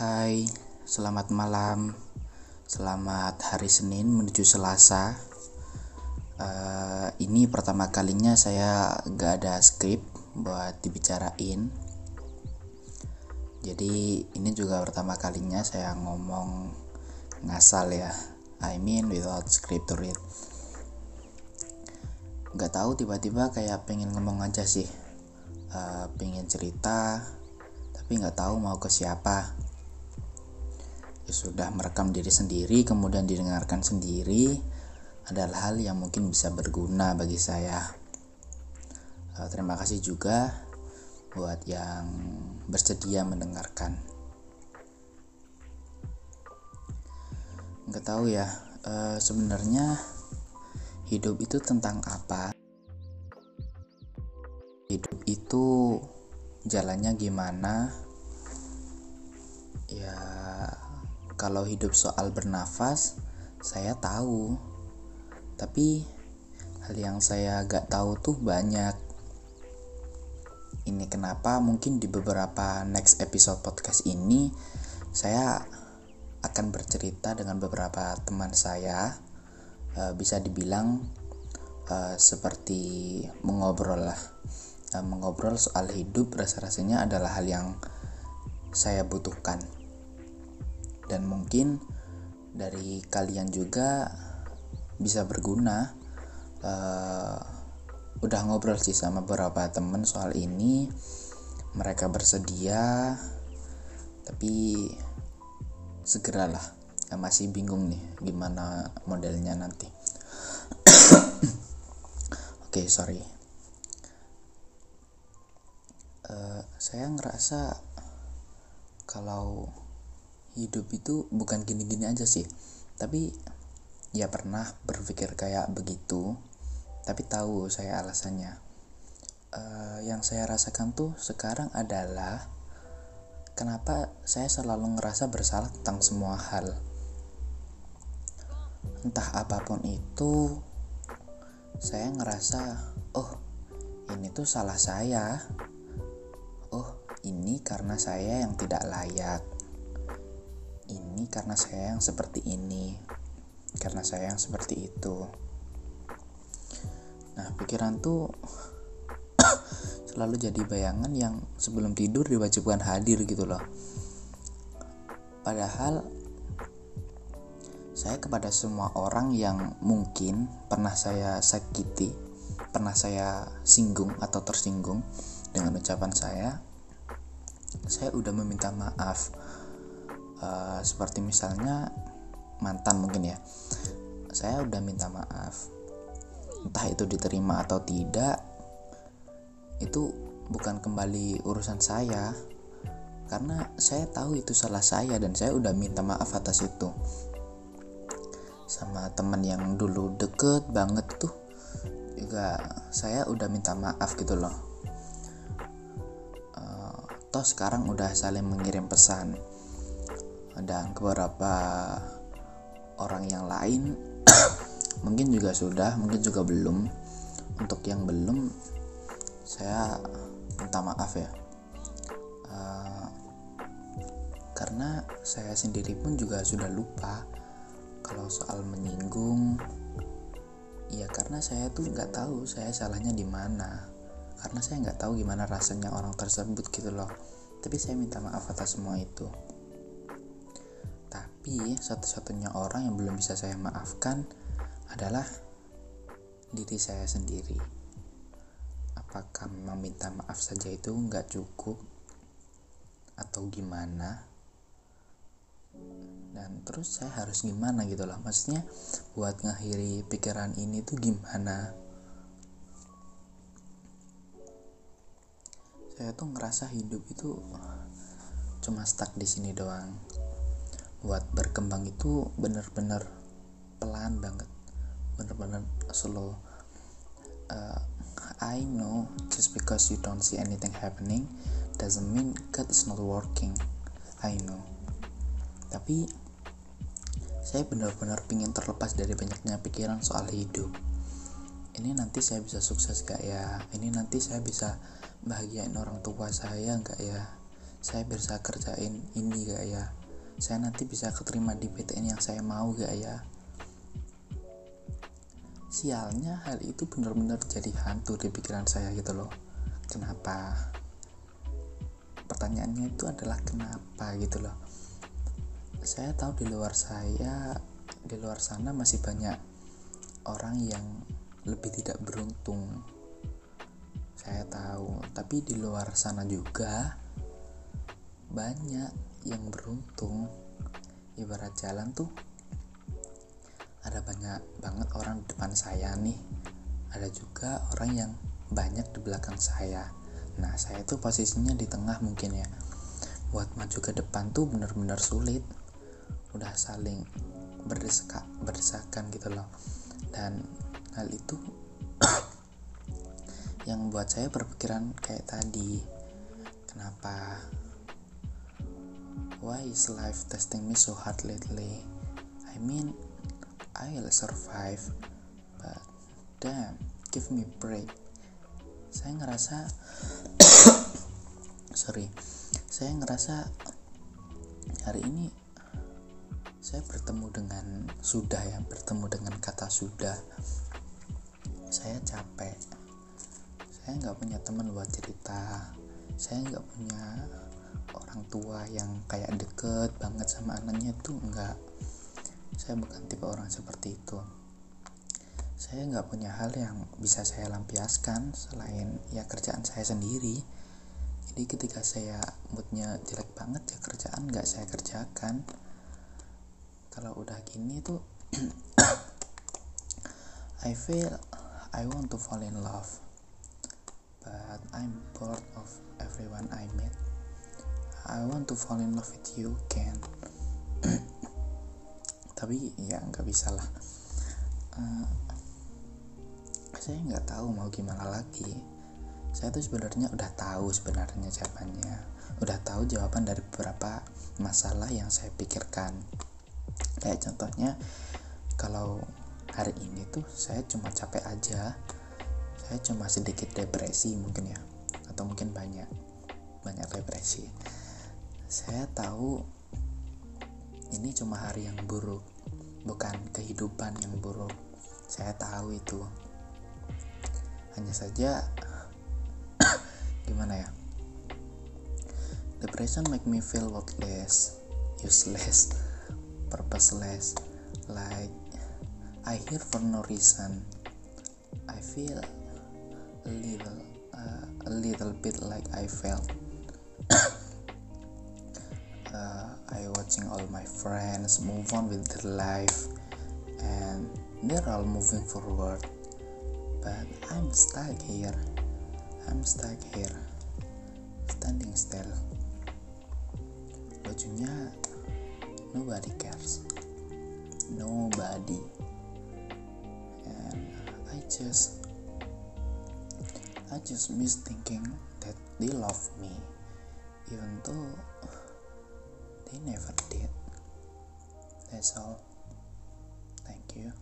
Hai, selamat malam. Selamat hari Senin menuju Selasa. Uh, ini pertama kalinya saya gak ada skrip buat dibicarain. Jadi ini juga pertama kalinya saya ngomong ngasal ya. I mean without script to read. Gak tahu tiba-tiba kayak pengen ngomong aja sih. Uh, pengen cerita, tapi nggak tahu mau ke siapa sudah merekam diri sendiri kemudian didengarkan sendiri adalah hal yang mungkin bisa berguna bagi saya. Uh, terima kasih juga buat yang bersedia mendengarkan. Nggak tahu ya, uh, sebenarnya hidup itu tentang apa? Hidup itu jalannya gimana? Ya, kalau hidup soal bernafas, saya tahu. Tapi hal yang saya gak tahu tuh banyak. Ini kenapa mungkin di beberapa next episode podcast ini saya akan bercerita dengan beberapa teman saya uh, bisa dibilang uh, seperti mengobrol lah uh, mengobrol soal hidup rasa-rasanya adalah hal yang saya butuhkan dan mungkin dari kalian juga bisa berguna uh, udah ngobrol sih sama beberapa temen soal ini. Mereka bersedia tapi segeralah. Ya, masih bingung nih gimana modelnya nanti. Oke okay, sorry. Uh, saya ngerasa kalau hidup itu bukan gini-gini aja sih. Tapi ya pernah berpikir kayak begitu tapi tahu saya alasannya. Uh, yang saya rasakan tuh sekarang adalah kenapa saya selalu ngerasa bersalah tentang semua hal. Entah apa pun itu saya ngerasa oh ini tuh salah saya. Oh ini karena saya yang tidak layak ini karena saya yang seperti ini karena saya yang seperti itu. Nah pikiran tuh selalu jadi bayangan yang sebelum tidur diwajibkan hadir gitu loh. Padahal saya kepada semua orang yang mungkin pernah saya sakiti pernah saya singgung atau tersinggung dengan ucapan saya saya udah meminta maaf uh, seperti misalnya mantan mungkin ya. Saya udah minta maaf. Entah itu diterima atau tidak itu bukan kembali urusan saya. Karena saya tahu itu salah saya dan saya udah minta maaf atas itu. Sama teman yang dulu deket banget tuh juga saya udah minta maaf gitu loh. Uh, toh sekarang udah saling mengirim pesan dan beberapa orang yang lain mungkin juga sudah mungkin juga belum. Untuk yang belum saya minta maaf ya. Uh, karena saya sendiri pun juga sudah lupa kalau soal menyinggung. Ya karena saya tuh nggak tahu saya salahnya di mana. Karena saya nggak tahu gimana rasanya orang tersebut gitu loh. Tapi saya minta maaf atas semua itu tapi satu-satunya orang yang belum bisa saya maafkan adalah diri saya sendiri. Apakah meminta maaf saja itu nggak cukup atau gimana? Dan terus saya harus gimana gitu loh. Maksudnya buat ngakhiri pikiran ini tuh gimana? Saya tuh ngerasa hidup itu cuma stuck di sini doang buat berkembang itu bener-bener pelan banget. Bener-bener slow. Uh, I know just because you don't see anything happening doesn't mean God is not working. I know. Tapi saya benar-benar pingin terlepas dari banyaknya pikiran soal hidup. Ini nanti saya bisa sukses gak ya? Ini nanti saya bisa bahagiain orang tua saya gak ya? Saya bisa kerjain ini gak ya saya nanti bisa keterima di PTN yang saya mau gak ya? Sialnya hal itu benar-benar jadi hantu di pikiran saya gitu loh. Kenapa? Pertanyaannya itu adalah kenapa gitu loh. Saya tahu di luar saya di luar sana masih banyak orang yang lebih tidak beruntung. Saya tahu. Tapi di luar sana juga banyak yang beruntung. Ibarat jalan tuh ada banyak banget orang di depan saya nih. Ada juga orang yang banyak di belakang saya. Nah saya tuh posisinya di tengah mungkin ya. Buat maju ke depan tuh benar-benar sulit. Udah saling berdesak berdesakan gitu loh. Dan hal itu yang buat saya berpikiran kayak tadi. Kenapa why is life testing me so hard lately? I mean I'll survive but damn give me break. Saya ngerasa sorry saya ngerasa hari ini saya bertemu dengan sudah ya bertemu dengan kata sudah. Saya capek. Saya nggak punya teman buat cerita. Saya nggak punya orang tua yang kayak deket banget sama anaknya tuh nggak saya bukan tipe orang seperti itu. Saya nggak punya hal yang bisa saya lampiaskan selain ya kerjaan saya sendiri. Jadi ketika saya moodnya jelek banget ya kerjaan nggak saya kerjakan. Kalau udah gini tuh I feel I want to fall in love but I'm bored of everyone I met. I want to fall in love with you, Ken. Tapi ya nggak bisa lah. Uh, saya nggak tahu mau gimana lagi. Saya tuh sebenarnya udah tahu sebenarnya jawabannya. Udah tahu jawaban dari beberapa masalah yang saya pikirkan. Kayak contohnya kalau hari ini tuh saya cuma capek aja saya cuma sedikit depresi mungkin ya atau mungkin banyak banyak depresi saya tahu ini cuma hari yang buruk bukan kehidupan yang buruk. Saya tahu itu. Hanya saja gimana ya? Depression make me feel worthless useless purposeless. Like I here for no reason. I feel a little uh, a little bit like I felt uh, I watching all my friends move on with their life and they're all moving forward. But I'm stuck here. I'm stuck here. Standing still. Lucunya nobody cares. Nobody. And I just I just miss thinking that they love me, even though never did. That's all. Thank you.